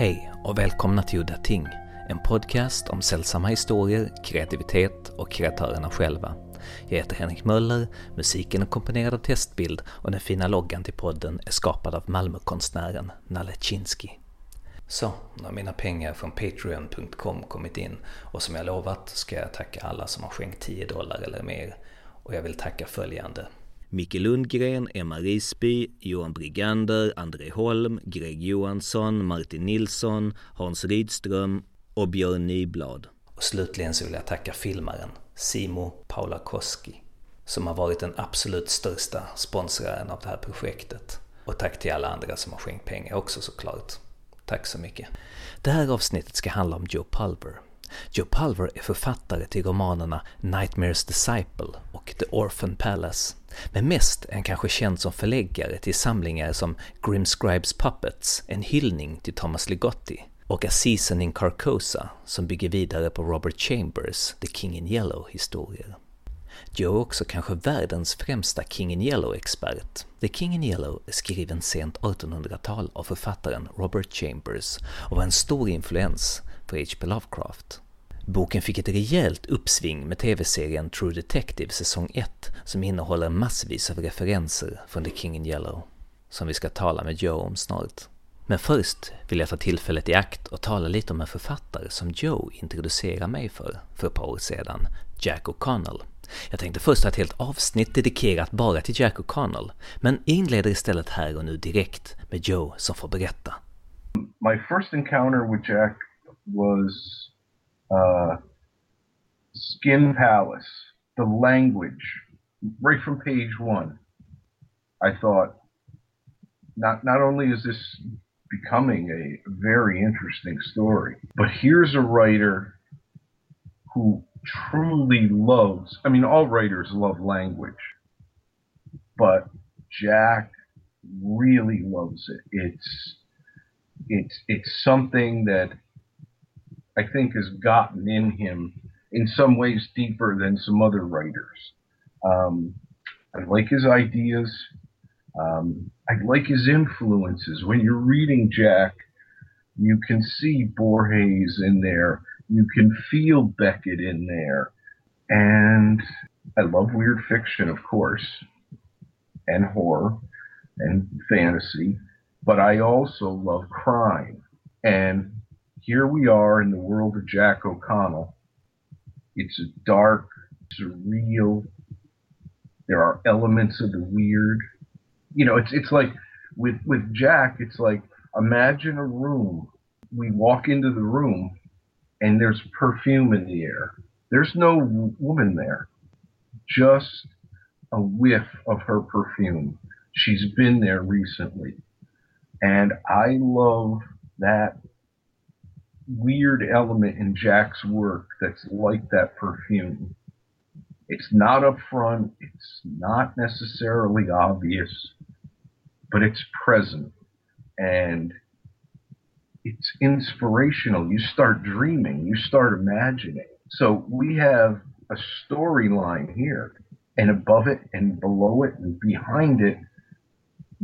Hej och välkomna till Udda Ting, en podcast om sällsamma historier, kreativitet och kreatörerna själva. Jag heter Henrik Möller, musiken är komponerad av Testbild och den fina loggan till podden är skapad av Malmökonstnären Nalle Chinsky. Så, nu har mina pengar från Patreon.com kommit in och som jag lovat ska jag tacka alla som har skänkt 10 dollar eller mer. Och jag vill tacka följande. Micke Lundgren, Emma Risby, Johan Brigander, André Holm, Greg Johansson, Martin Nilsson, Hans Rydström och Björn Nyblad. Och slutligen så vill jag tacka filmaren Simo Paulakoski som har varit den absolut största sponsraren av det här projektet. Och tack till alla andra som har skänkt pengar också såklart. Tack så mycket. Det här avsnittet ska handla om Joe Pulver. Joe Pulver är författare till romanerna Nightmares Disciple och The Orphan Palace. Men mest är han kanske känd som förläggare till samlingar som Grim Scribes Puppets, en hyllning till Thomas Ligotti, och A Season in Carcosa som bygger vidare på Robert Chambers The King in Yellow-historier. Joe är också kanske världens främsta King in Yellow-expert. The King in Yellow är skriven sent 1800-tal av författaren Robert Chambers och var en stor influens för H.P. Lovecraft. Boken fick ett rejält uppsving med tv-serien True Detective säsong 1 som innehåller massvis av referenser från The King in Yellow, som vi ska tala med Joe om snart. Men först vill jag ta tillfället i akt och tala lite om en författare som Joe introducerade mig för, för ett par år sedan, Jack O'Connell. Jag tänkte först ha ett helt avsnitt dedikerat bara till Jack O'Connell, men inleder istället här och nu direkt med Joe som får berätta. My first encounter with Jack was uh, Skin Palace, the language, right from page one. I thought, not not only is this becoming a very interesting story, but here's a writer who truly loves. I mean, all writers love language, but Jack really loves it. It's it's it's something that I think has gotten in him in some ways deeper than some other writers. Um, I like his ideas. Um, I like his influences. When you're reading Jack, you can see Borges in there. You can feel Beckett in there. And I love weird fiction, of course, and horror and fantasy. But I also love crime. And here we are in the world of Jack O'Connell. It's a dark, surreal. There are elements of the weird. You know, it's it's like with with Jack, it's like imagine a room. We walk into the room and there's perfume in the air. There's no woman there. Just a whiff of her perfume. She's been there recently. And I love that weird element in Jack's work that's like that perfume. It's not upfront, it's not necessarily obvious, but it's present and it's inspirational. You start dreaming, you start imagining. So we have a storyline here, and above it and below it and behind it,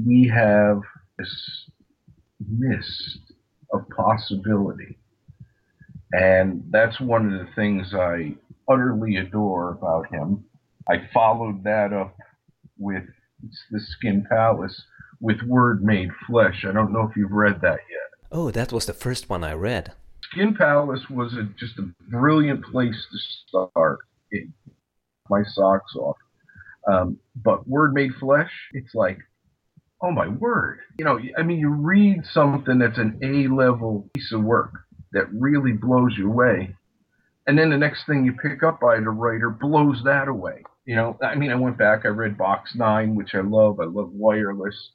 we have this mist of possibility. And that's one of the things I utterly adore about him. I followed that up with The Skin Palace with Word Made Flesh. I don't know if you've read that yet. Oh, that was the first one I read. Skin Palace was a, just a brilliant place to start. It, my socks off. Um, but Word Made Flesh, it's like, oh my word. You know, I mean, you read something that's an A level piece of work that really blows you away. And then the next thing you pick up by the writer blows that away. You know, I mean, I went back, I read Box Nine, which I love. I love Wireless.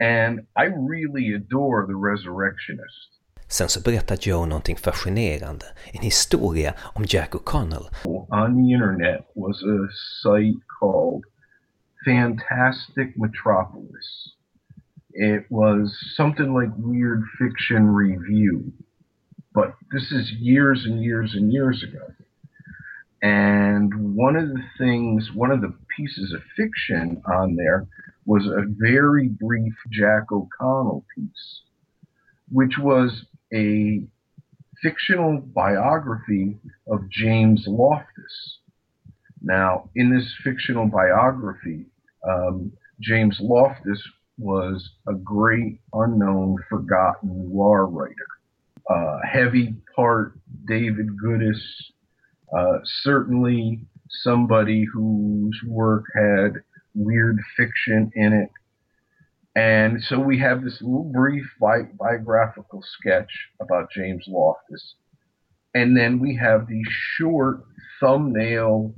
And I really adore The Resurrectionist. Sen så berättar Joe någonting fascinerande, en historia om Jack O'Connell. On the internet was a site called Fantastic Metropolis. It was something like Weird Fiction Review. But this is years and years and years ago. And one of the things, one of the pieces of fiction on there was a very brief Jack O'Connell piece, which was a fictional biography of James Loftus. Now, in this fictional biography, um, James Loftus was a great unknown, forgotten war writer. Uh, heavy part David Goodis, uh, certainly somebody whose work had weird fiction in it. And so we have this little brief bi- biographical sketch about James Loftus. And then we have the short thumbnail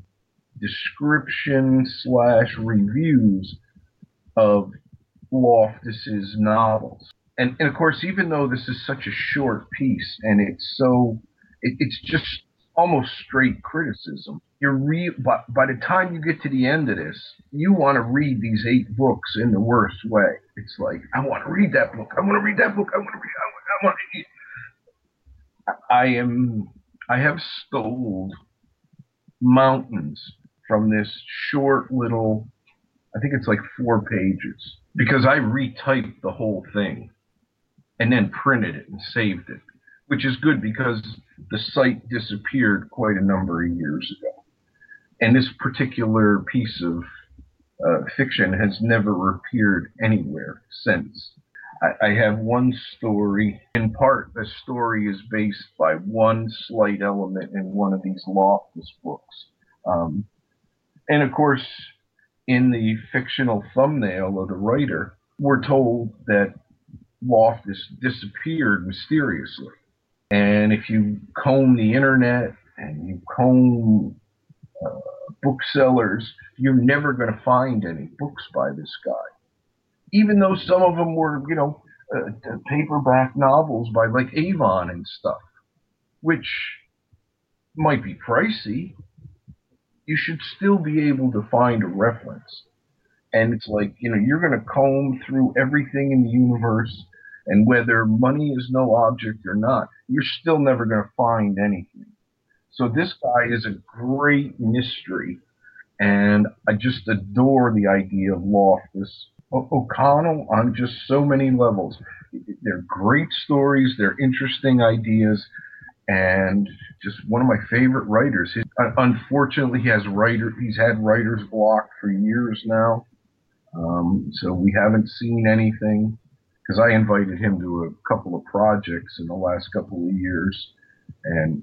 description slash reviews of Loftus's novels. And, and of course, even though this is such a short piece and it's so, it, it's just almost straight criticism. You're re- by, by the time you get to the end of this, you want to read these eight books in the worst way. It's like, I want to read that book. I want to read that book. I want to read. I want, I want to. I am. I have stole mountains from this short little. I think it's like four pages because I retyped the whole thing and then printed it and saved it which is good because the site disappeared quite a number of years ago. And this particular piece of uh, fiction has never appeared anywhere since. I, I, have one story. In part, the story is based by one slight element in one of these Loftus books. Um, and of course, in the fictional thumbnail of the writer, we're told that Loftus disappeared mysteriously. And if you comb the internet and you comb uh, booksellers, you're never going to find any books by this guy. Even though some of them were, you know, uh, paperback novels by like Avon and stuff, which might be pricey, you should still be able to find a reference. And it's like, you know, you're going to comb through everything in the universe and whether money is no object or not, you're still never going to find anything. So this guy is a great mystery, and I just adore the idea of Loftus. O- O'Connell on just so many levels. They're great stories, they're interesting ideas, and just one of my favorite writers. He, unfortunately, he has writer he's had writer's block for years now, um, so we haven't seen anything because I invited him to a couple of projects in the last couple of years, and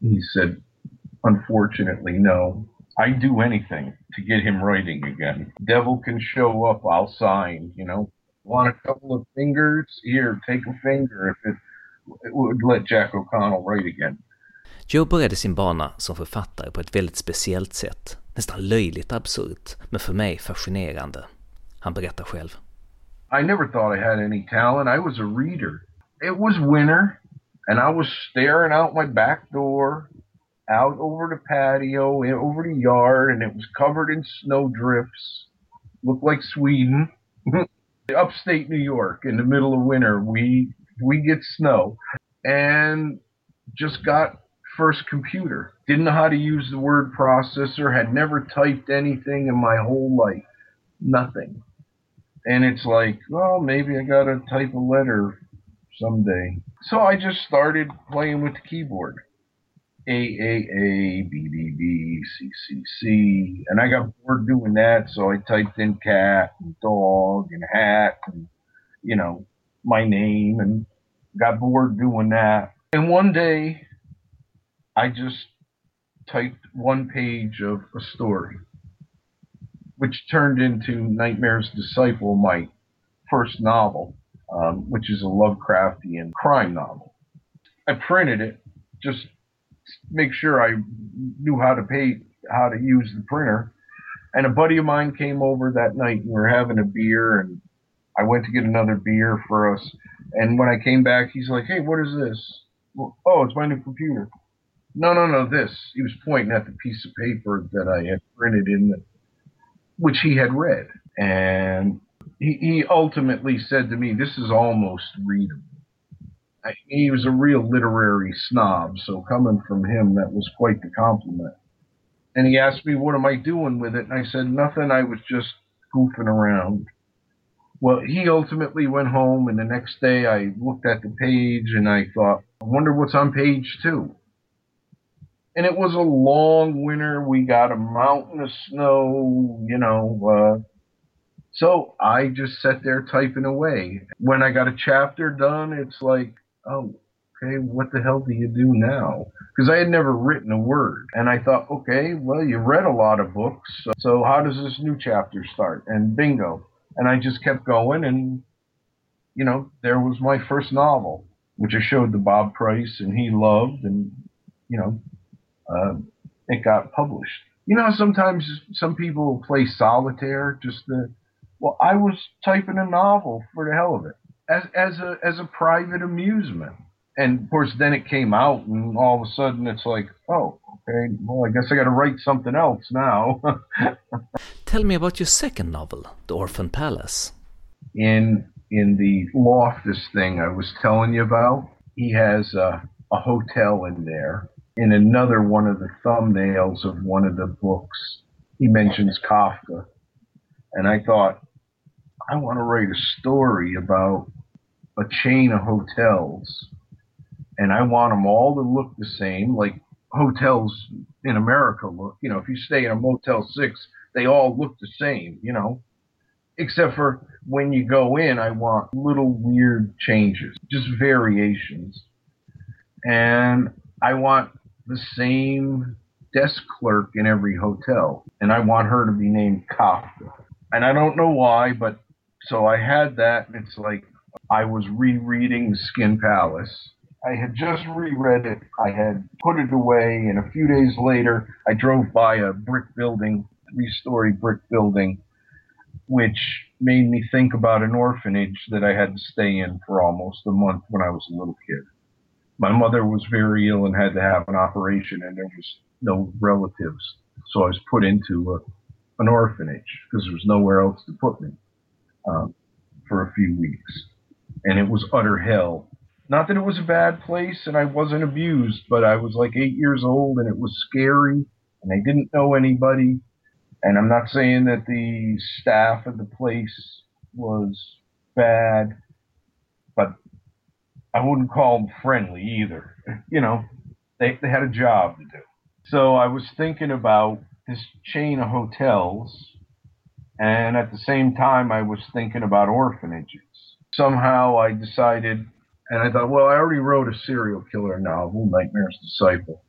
he said, unfortunately, no. I do anything to get him writing again. Devil can show up, I'll sign. You know, want a couple of fingers? Here, take a finger. If it, it would let Jack O'Connell write again. Joe började sin bana som författare på ett väldigt speciellt sätt. Nästan löjligt absurt, men för mig fascinerande. Han berättar själv. I never thought I had any talent. I was a reader. It was winter, and I was staring out my back door, out over the patio, over the yard, and it was covered in snow drifts. Looked like Sweden. Upstate New York, in the middle of winter, we we get snow, and just got first computer. Didn't know how to use the word processor. Had never typed anything in my whole life. Nothing and it's like, well, maybe I gotta type a letter someday. So I just started playing with the keyboard. A A A B B B C C C, and I got bored doing that, so I typed in cat and dog and hat and you know my name, and got bored doing that. And one day, I just typed one page of a story which turned into Nightmare's Disciple, my first novel, um, which is a Lovecraftian crime novel. I printed it just make sure I knew how to pay how to use the printer. And a buddy of mine came over that night and we were having a beer and I went to get another beer for us. And when I came back, he's like, Hey, what is this? Well, oh, it's my new computer. No, no, no, this. He was pointing at the piece of paper that I had printed in the which he had read. And he, he ultimately said to me, This is almost readable. I, He was a real literary snob, so coming from him, that was quite the compliment. And he asked me, What am I doing with it? And I said, Nothing. I was just goofing around. Well, he ultimately went home, and the next day I looked at the page and I thought, I wonder what's on page two. And it was a long winter. We got a mountain of snow, you know. Uh, so I just sat there typing away. When I got a chapter done, it's like, oh, okay, what the hell do you do now? Because I had never written a word. And I thought, okay, well, you read a lot of books. So how does this new chapter start? And bingo. And I just kept going. And, you know, there was my first novel, which I showed to Bob Price and he loved. And, you know, uh, it got published. You know, sometimes some people play solitaire just to, well, I was typing a novel for the hell of it as, as a, as a private amusement and of course, then it came out, and all of a sudden it's like, oh, okay, well, I guess I got to write something else now. Tell me about your second novel, The Orphan Palace. In in the Loftus thing I was telling you about, he has a, a hotel in there. In another one of the thumbnails of one of the books, he mentions Kafka, and I thought, I want to write a story about a chain of hotels and I want them all to look the same, like hotels in America look. You know, if you stay in a Motel 6, they all look the same, you know. Except for when you go in, I want little weird changes, just variations. And I want the same desk clerk in every hotel. And I want her to be named Kafka. And I don't know why, but so I had that. And it's like I was rereading Skin Palace I had just reread it. I had put it away, and a few days later, I drove by a brick building, three story brick building, which made me think about an orphanage that I had to stay in for almost a month when I was a little kid. My mother was very ill and had to have an operation, and there was no relatives. So I was put into a, an orphanage because there was nowhere else to put me um, for a few weeks. And it was utter hell not that it was a bad place and I wasn't abused, but I was like eight years old and it was scary and I didn't know anybody. And I'm not saying that the staff of the place was bad, but I wouldn't call them friendly either. You know, they, they had a job to do. So I was thinking about this chain of hotels, and at the same time, I was thinking about orphanages. Somehow I decided and I thought, well, I already wrote a serial killer novel, Nightmare's Disciple.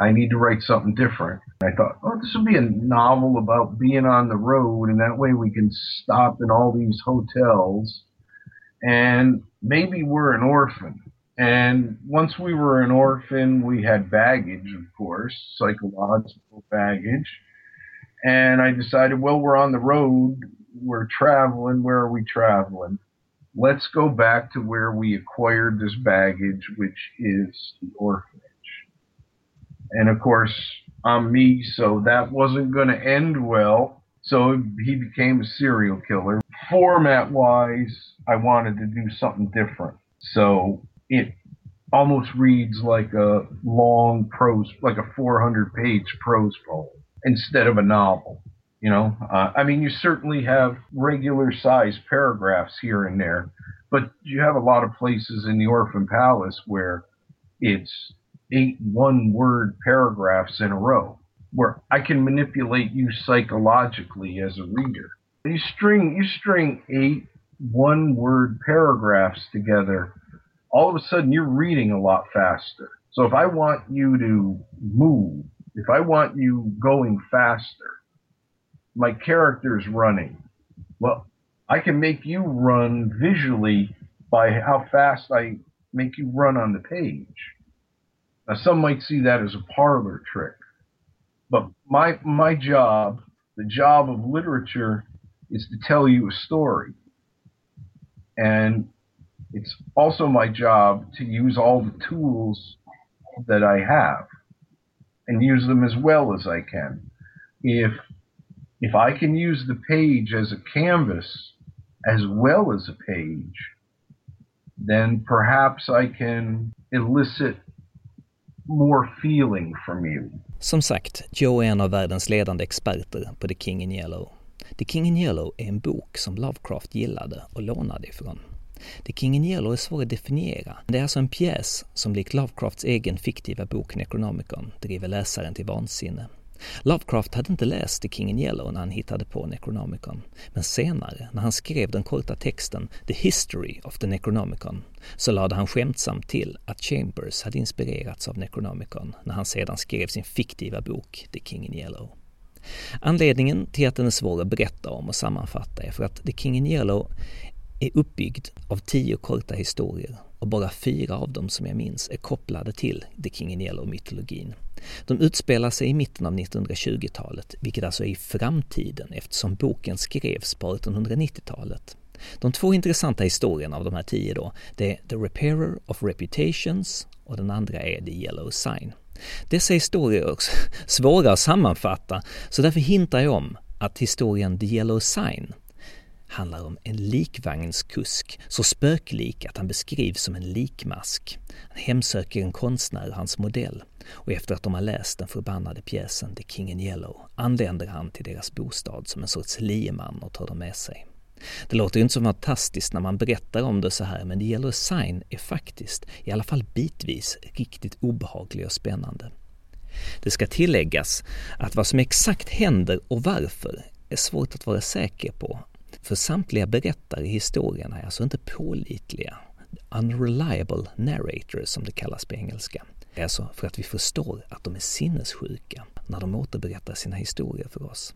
I need to write something different. I thought, oh, this would be a novel about being on the road, and that way we can stop in all these hotels, and maybe we're an orphan. And once we were an orphan, we had baggage, of course, psychological baggage. And I decided, well, we're on the road, we're traveling. Where are we traveling? let's go back to where we acquired this baggage, which is the orphanage. And of course, I'm me, so that wasn't going to end well. So he became a serial killer. Format wise, I wanted to do something different. So it almost reads like a long prose, like a 400 page prose poem instead of a novel. You know, uh, I mean, you certainly have regular sized paragraphs here and there, but you have a lot of places in the Orphan Palace where it's eight one word paragraphs in a row, where I can manipulate you psychologically as a reader. You string you string eight one word paragraphs together, all of a sudden you're reading a lot faster. So if I want you to move, if I want you going faster, my character's running. Well, I can make you run visually by how fast I make you run on the page. Now, some might see that as a parlor trick, but my my job, the job of literature, is to tell you a story, and it's also my job to use all the tools that I have and use them as well as I can. If if I can use the page as a canvas as well as a page, then perhaps I can elicit more feeling from you. Som sagt, Joe är en av världens ledande experter på The King in Yellow. The King in Yellow är en bok som Lovecraft gillade och lånade ifrån. The King in Yellow är svår att definiera. Det är alltså en pjäs som likt Lovecrafts egen fiktiva bok Necronomicon driver läsaren till vansinne. Lovecraft hade inte läst The King in Yellow när han hittade på Necronomicon, men senare, när han skrev den korta texten The History of the Necronomicon, så lade han skämtsamt till att Chambers hade inspirerats av Necronomicon när han sedan skrev sin fiktiva bok The King in Yellow. Anledningen till att den är svår att berätta om och sammanfatta är för att The King in Yellow är uppbyggd av tio korta historier och bara fyra av dem som jag minns är kopplade till The King in Yellow-mytologin. De utspelar sig i mitten av 1920-talet, vilket alltså är i framtiden eftersom boken skrevs på 1890-talet. De två intressanta historierna av de här tio då, det är The Repairer of Reputations och den andra är The Yellow Sign. Dessa historier är också svåra att sammanfatta, så därför hintar jag om att historien The Yellow Sign handlar om en likvagnskusk, så spöklik att han beskrivs som en likmask. Han hemsöker en konstnär och hans modell och efter att de har läst den förbannade pjäsen The King in Yellow anländer han till deras bostad som en sorts lieman och tar dem med sig. Det låter ju inte så fantastiskt när man berättar om det så här men The Yellow Sign är faktiskt, i alla fall bitvis, riktigt obehaglig och spännande. Det ska tilläggas att vad som exakt händer och varför är svårt att vara säker på för samtliga berättare i historien är alltså inte pålitliga. Unreliable narrators som det kallas på engelska. Det är alltså för att vi förstår att de är sinnessjuka när de återberättar sina historier för oss.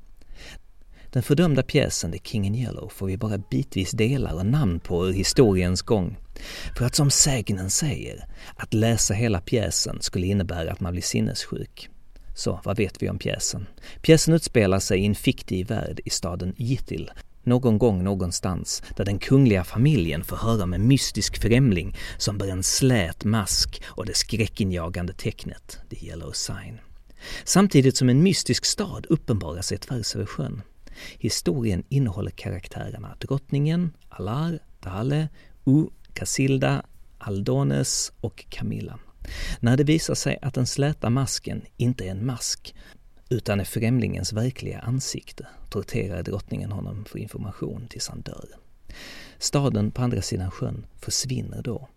Den fördömda pjäsen The King in Yellow får vi bara bitvis delar och namn på ur historiens gång. För att som sägnen säger, att läsa hela pjäsen skulle innebära att man blir sinnessjuk. Så vad vet vi om pjäsen? Pjäsen utspelar sig i en fiktiv värld i staden Yttil någon gång någonstans där den kungliga familjen får höra om en mystisk främling som bär en slät mask och det skräckinjagande tecknet, the yellow sign. Samtidigt som en mystisk stad uppenbarar sig tvärs över sjön. Historien innehåller karaktärerna drottningen, Alar, Dale, U, Casilda, Aldones och Camilla. När det visar sig att den släta masken inte är en mask utan är främlingens verkliga ansikte torterar drottningen honom för information tills han dör. Staden på andra sidan sjön försvinner då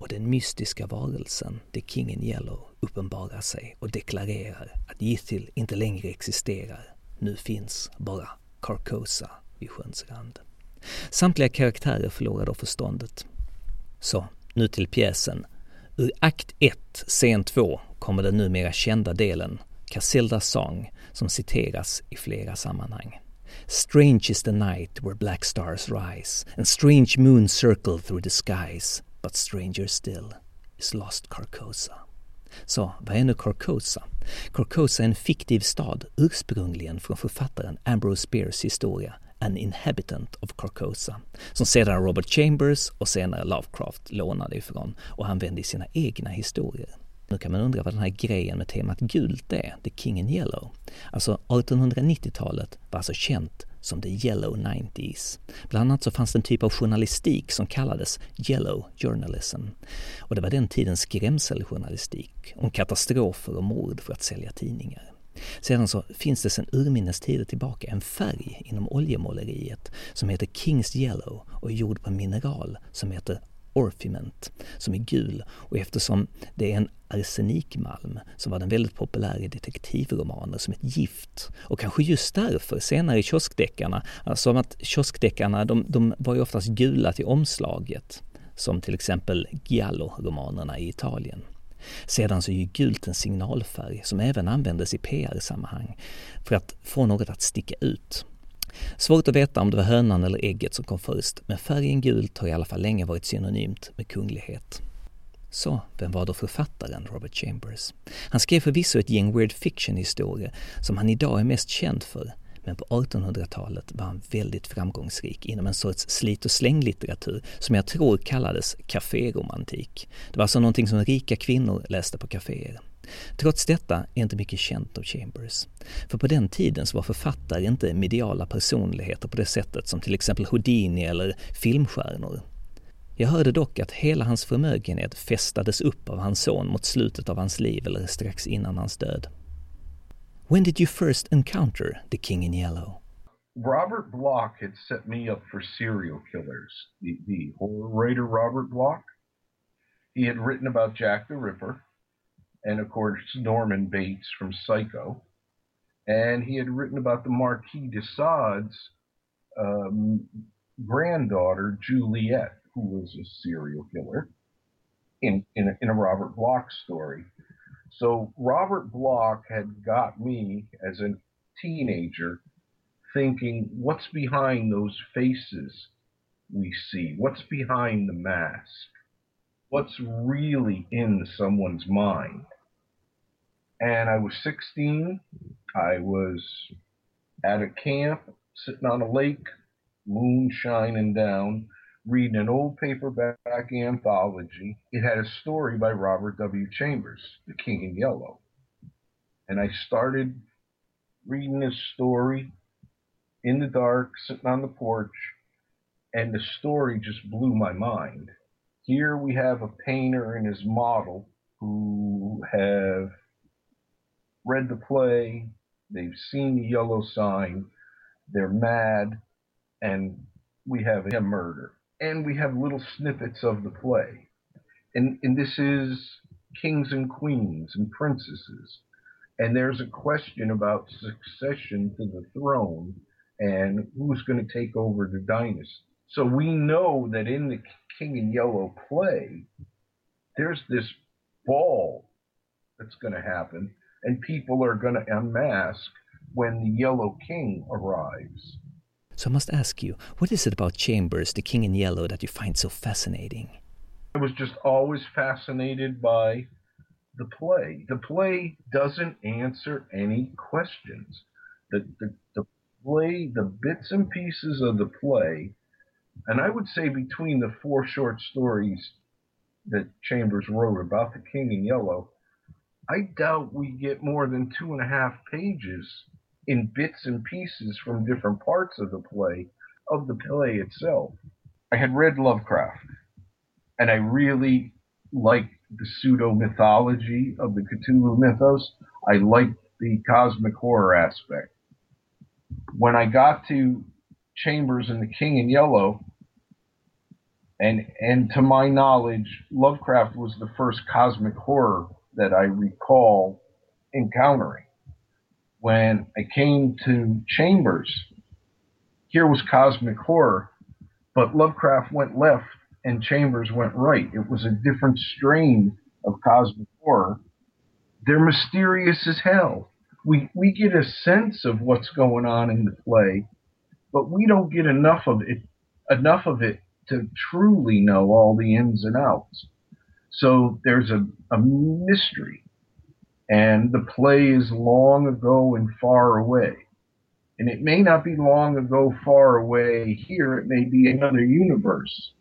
och den mystiska varelsen, The King in Yellow, uppenbarar sig och deklarerar att Githil inte längre existerar. Nu finns bara Carcosa vid sjöns rand. Samtliga karaktärer förlorar då förståndet. Så, nu till pjäsen. Ur akt 1, scen 2, kommer den numera kända delen Casildas Song som citeras i flera sammanhang. Strange is the night where black stars rise and strange moons circle through the skies but stranger still is lost Carcosa. Så, vad är nu Carcosa? Carcosa är en fiktiv stad ursprungligen från författaren Ambrose Bierce historia An Inhabitant of Carcosa, som sedan Robert Chambers och senare Lovecraft lånade ifrån och använde i sina egna historier. Nu kan man undra vad den här grejen med temat gult är, The King in Yellow. Alltså 1890-talet var alltså känt som the Yellow 90s. Bland annat så fanns det en typ av journalistik som kallades Yellow Journalism. Och det var den tidens skrämseljournalistik om katastrofer och mord för att sälja tidningar. Sedan så finns det sedan urminnes tider tillbaka en färg inom oljemåleriet som heter Kings Yellow och är gjord på mineral som heter Orphiment som är gul och eftersom det är en arsenikmalm så var den väldigt populär i detektivromaner som ett gift. Och kanske just därför, senare i kioskdeckarna, alltså att kioskdeckarna de, de var ju oftast gula till omslaget, som till exempel Giallo-romanerna i Italien. Sedan så är ju gult en signalfärg som även användes i PR-sammanhang för att få något att sticka ut. Svårt att veta om det var hönan eller ägget som kom först, men färgen gult har i alla fall länge varit synonymt med kunglighet. Så, vem var då författaren Robert Chambers? Han skrev förvisso ett gäng weird fiction-historier som han idag är mest känd för, men på 1800-talet var han väldigt framgångsrik inom en sorts slit och släng-litteratur som jag tror kallades kaféromantik. Det var alltså någonting som rika kvinnor läste på kaféer. Trots detta är inte mycket känt av Chambers. För på den tiden så var författare inte mediala personligheter på det sättet som till exempel Houdini eller filmstjärnor. Jag hörde dock att hela hans förmögenhet fästades upp av hans son mot slutet av hans liv eller strax innan hans död. When did you first encounter the King in Yellow? Robert Block had set me up for serial killers. The, the horror writer Robert Block. He had written about Jack the Ripper, and of course Norman Bates from Psycho, and he had written about the Marquis de Sade's um, granddaughter Juliet, who was a serial killer, in in a, in a Robert Bloch story. So Robert Bloch had got me as a teenager thinking, what's behind those faces we see? What's behind the mask? What's really in someone's mind? And I was 16. I was at a camp, sitting on a lake, moon shining down, reading an old paperback anthology. It had a story by Robert W. Chambers, The King in Yellow. And I started reading this story in the dark, sitting on the porch, and the story just blew my mind. Here we have a painter and his model who have read the play, they've seen the yellow sign, they're mad, and we have a murder. And we have little snippets of the play. And, and this is kings and queens and princesses. And there's a question about succession to the throne and who's going to take over the dynasty. So we know that in the King and Yellow play, there's this ball that's going to happen, and people are going to unmask when the Yellow King arrives. So I must ask you, what is it about Chambers, the King in Yellow, that you find so fascinating? I was just always fascinated by the play. The play doesn't answer any questions. The, the, the play, the bits and pieces of the play, and I would say between the four short stories that Chambers wrote about the King in Yellow, I doubt we get more than two and a half pages in bits and pieces from different parts of the play, of the play itself. I had read Lovecraft, and I really liked the pseudo mythology of the Cthulhu mythos. I liked the cosmic horror aspect when I got to Chambers and the King in Yellow, and and to my knowledge, Lovecraft was the first cosmic horror that I recall encountering. When I came to Chambers, here was cosmic horror, but Lovecraft went left and Chambers went right. It was a different strain of cosmic horror. They're mysterious as hell we we get a sense of what's going on in the play, but we don't get enough of it enough of it to truly know all the ins and outs. So there's a, a mystery. And the play is long ago and far away. And it may not be long ago, far away here. It may be another universe.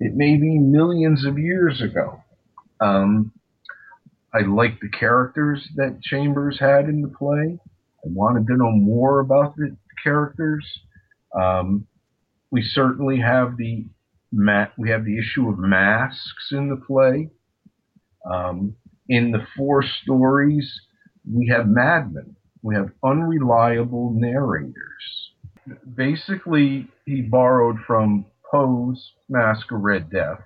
It may be millions of years ago. Um, I liked the characters that Chambers had in the play. I wanted to know more about the characters. Um, we certainly have the ma- we have the issue of masks in the play. Um, in the four stories, we have madmen. We have unreliable narrators. Basically, he borrowed from Poe's Masque of Red Death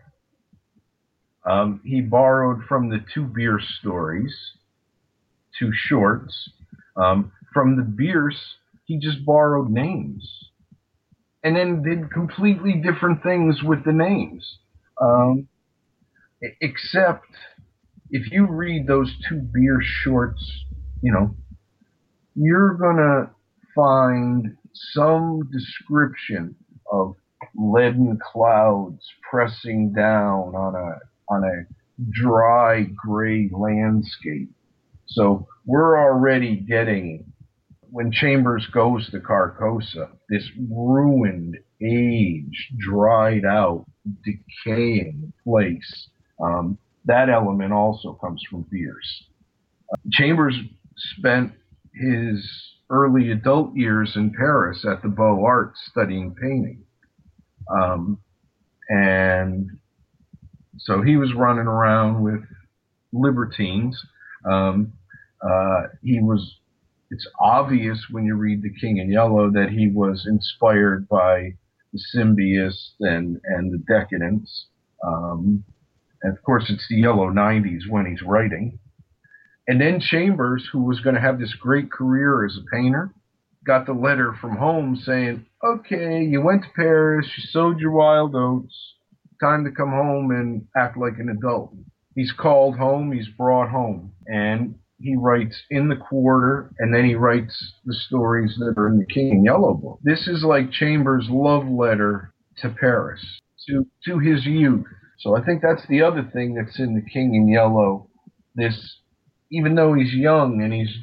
um, he borrowed from the two Bierce stories, two shorts. Um, from the Bierce, he just borrowed names and then did completely different things with the names. Um, except if you read those two Bierce shorts, you know, you're going to find some description of leaden clouds pressing down on a on a dry gray landscape. So we're already getting, when Chambers goes to Carcosa, this ruined, aged, dried out, decaying place. Um, that element also comes from Bierce. Uh, Chambers spent his early adult years in Paris at the Beaux Arts studying painting. Um, and so he was running around with libertines. Um, uh, he was It's obvious when you read The King in Yellow that he was inspired by the symbolists and, and the decadents. Um, and of course, it's the yellow 90s when he's writing. And then Chambers, who was going to have this great career as a painter, got the letter from home saying, okay, you went to Paris, you sowed your wild oats, time to come home and act like an adult. He's called home, he's brought home, and he writes in the quarter, and then he writes the stories that are in the King in Yellow book. This is like Chambers' love letter to Paris, to to his youth. So I think that's the other thing that's in the King in Yellow. This, even though he's young and he's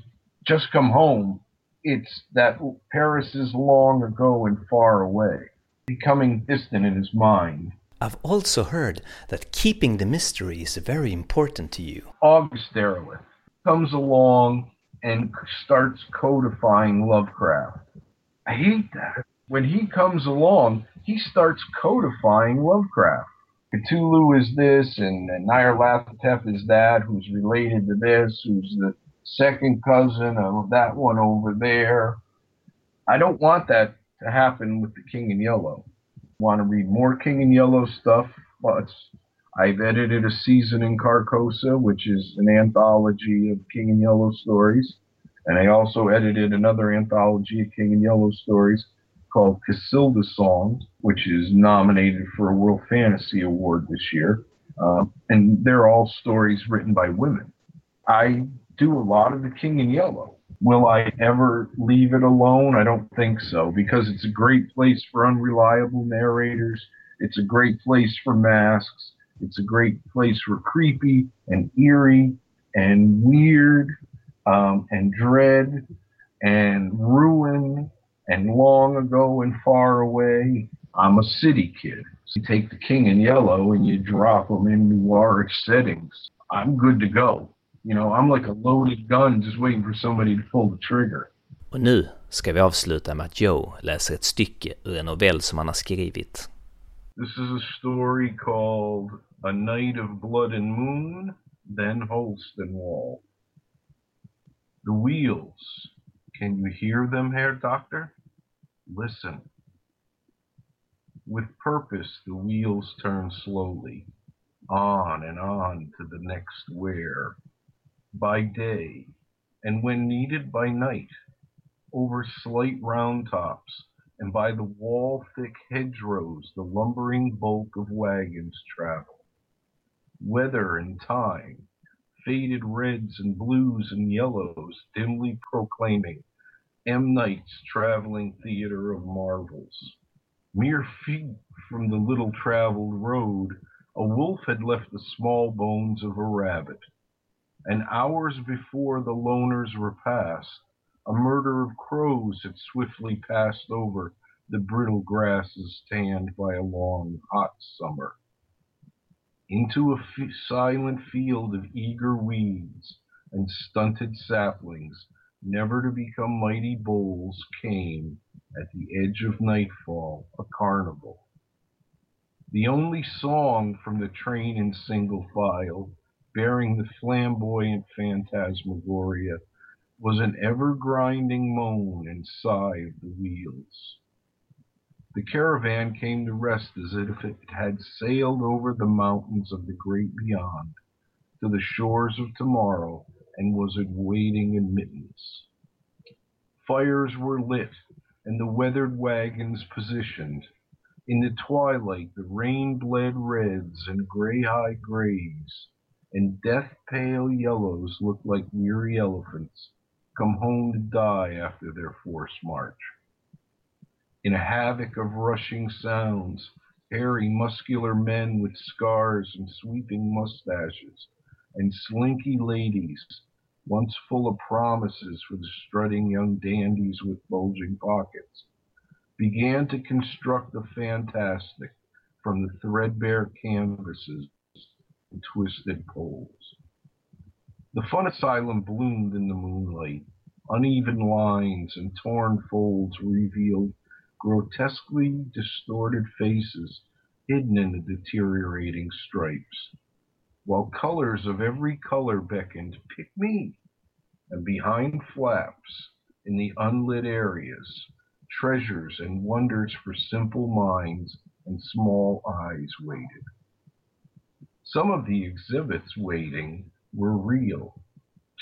just come home, it's that Paris is long ago and far away, becoming distant in his mind. I've also heard that keeping the mystery is very important to you. August Derleth comes along and starts codifying Lovecraft. I hate that. When he comes along, he starts codifying Lovecraft. Cthulhu is this, and, Nyarlathotep is that, who's related to this, who's the second cousin of that one over there. I don't want that to happen with the King in Yellow. Want to read more King in Yellow stuff? Well, I've edited a season in Carcosa, which is an anthology of King and Yellow stories. And I also edited another anthology of King and Yellow stories called Cassilda Songs, which is nominated for a World Fantasy Award this year. Uh, and they're all stories written by women. I do a lot of the King and Yellow. Will I ever leave it alone? I don't think so because it's a great place for unreliable narrators. It's a great place for masks. It's a great place for creepy and eerie and weird um, and dread and ruin and long ago and far away. I'm a city kid. So you take the king in yellow and you drop them in noirish settings. I'm good to go. You know, I'm like a loaded gun just waiting for somebody to pull the trigger. Och nu ska vi avsluta med att Joe läser ett stycke ur en novell som han har skrivit. This is a story called A Night of Blood and Moon, then Holstenwall. The wheels. Can you hear them, Herr Doctor? Listen. With purpose, the wheels turn slowly, on and on to the next wear by day, and when needed by night, over slight round tops, and by the wall thick hedgerows the lumbering bulk of wagons travel. Weather and time, faded reds and blues and yellows dimly proclaiming M. Night's traveling theater of marvels. Mere feet from the little traveled road, a wolf had left the small bones of a rabbit and hours before the loner's repast, a murder of crows had swiftly passed over the brittle grasses tanned by a long, hot summer. Into a f- silent field of eager weeds and stunted saplings, never to become mighty boles, came, at the edge of nightfall, a carnival. The only song from the train in single file bearing the flamboyant phantasmagoria, was an ever-grinding moan and sigh of the wheels. The caravan came to rest as if it had sailed over the mountains of the great beyond to the shores of tomorrow and was awaiting admittance. Fires were lit and the weathered wagons positioned. In the twilight, the rain bled reds and gray high grays and death pale yellows looked like weary elephants come home to die after their forced march. In a havoc of rushing sounds, hairy, muscular men with scars and sweeping mustaches, and slinky ladies, once full of promises for the strutting young dandies with bulging pockets, began to construct the fantastic from the threadbare canvases and twisted poles. The fun asylum bloomed in the moonlight. Uneven lines and torn folds revealed grotesquely distorted faces hidden in the deteriorating stripes, while colors of every color beckoned, pick me, and behind flaps, in the unlit areas, treasures and wonders for simple minds and small eyes waited. Some of the exhibits waiting were real.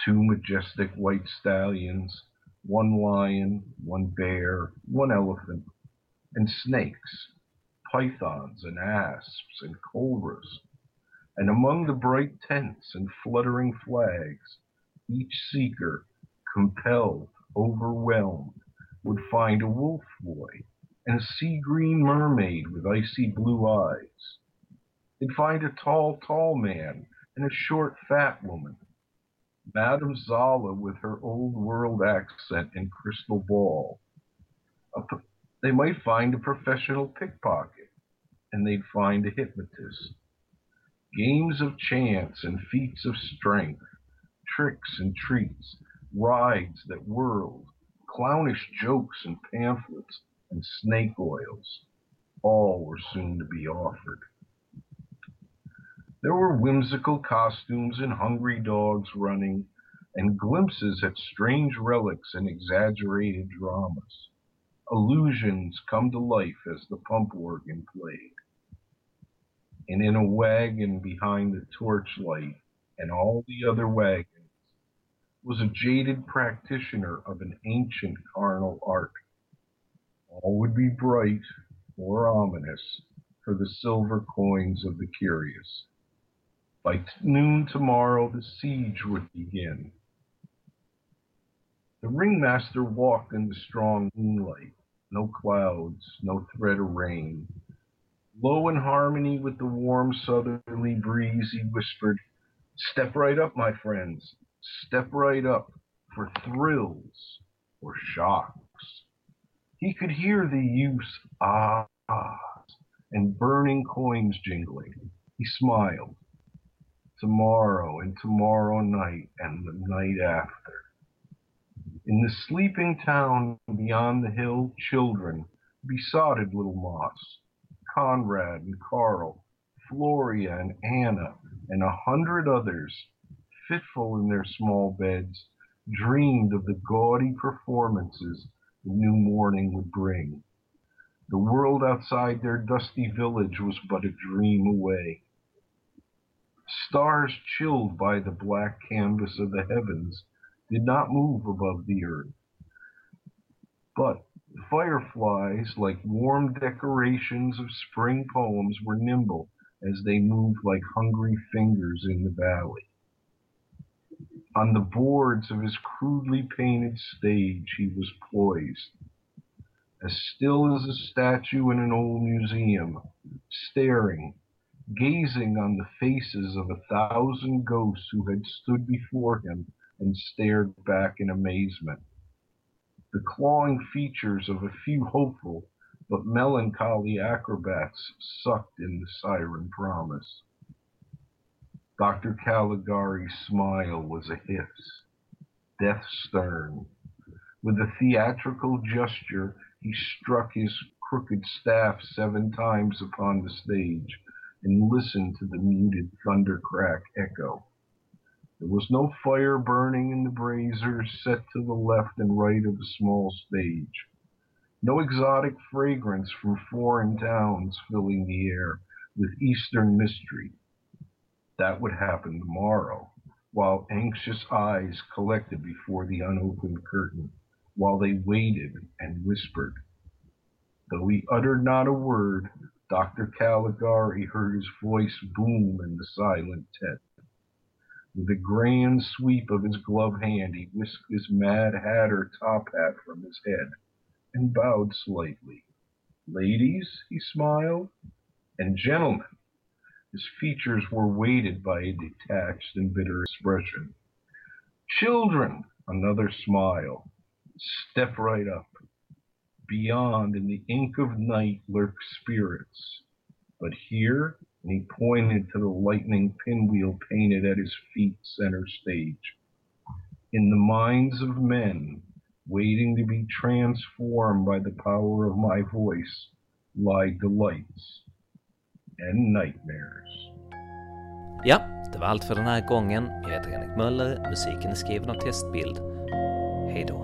Two majestic white stallions, one lion, one bear, one elephant, and snakes, pythons and asps and cobras. And among the bright tents and fluttering flags, each seeker, compelled, overwhelmed, would find a wolf boy and a sea green mermaid with icy blue eyes. They'd find a tall, tall man and a short, fat woman. Madame Zala with her old world accent and crystal ball. They might find a professional pickpocket, and they'd find a hypnotist. Games of chance and feats of strength, tricks and treats, rides that whirled, clownish jokes and pamphlets, and snake oils, all were soon to be offered. There were whimsical costumes and hungry dogs running, and glimpses at strange relics and exaggerated dramas. Illusions come to life as the pump organ played. And in a wagon behind the torchlight and all the other wagons was a jaded practitioner of an ancient carnal art. All would be bright or ominous for the silver coins of the curious. By noon tomorrow the siege would begin. The ringmaster walked in the strong moonlight, no clouds, no threat of rain. Low in harmony with the warm southerly breeze, he whispered, Step right up, my friends, step right up for thrills or shocks. He could hear the youth's ahs ah, and burning coins jingling. He smiled tomorrow and tomorrow night and the night after. In the sleeping town beyond the hill, children besotted little Moss, Conrad and Carl, Floria and Anna, and a hundred others, fitful in their small beds, dreamed of the gaudy performances the new morning would bring. The world outside their dusty village was but a dream away. Stars chilled by the black canvas of the heavens did not move above the earth. But fireflies, like warm decorations of spring poems, were nimble as they moved like hungry fingers in the valley. On the boards of his crudely painted stage he was poised, as still as a statue in an old museum, staring gazing on the faces of a thousand ghosts who had stood before him and stared back in amazement. The clawing features of a few hopeful but melancholy acrobats sucked in the siren promise. Dr. Caligari's smile was a hiss, death stern. With a theatrical gesture, he struck his crooked staff seven times upon the stage and listened to the muted thunder crack echo. There was no fire burning in the braziers set to the left and right of the small stage. No exotic fragrance from foreign towns filling the air with Eastern mystery. That would happen tomorrow, while anxious eyes collected before the unopened curtain, while they waited and whispered. Though he uttered not a word, Dr. Caligari heard his voice boom in the silent tent. With a grand sweep of his gloved hand, he whisked his Mad Hatter top hat from his head and bowed slightly. Ladies, he smiled, and gentlemen, his features were weighted by a detached and bitter expression. Children, another smile. Step right up. Beyond, in the ink of night, lurk spirits. But here, and he pointed to the lightning pinwheel painted at his feet center stage. In the minds of men, waiting to be transformed by the power of my voice, lie delights and nightmares. Ja, det var allt för den här gången. Jag heter Henrik Möller, musiken är skriven av Testbild. Hej då.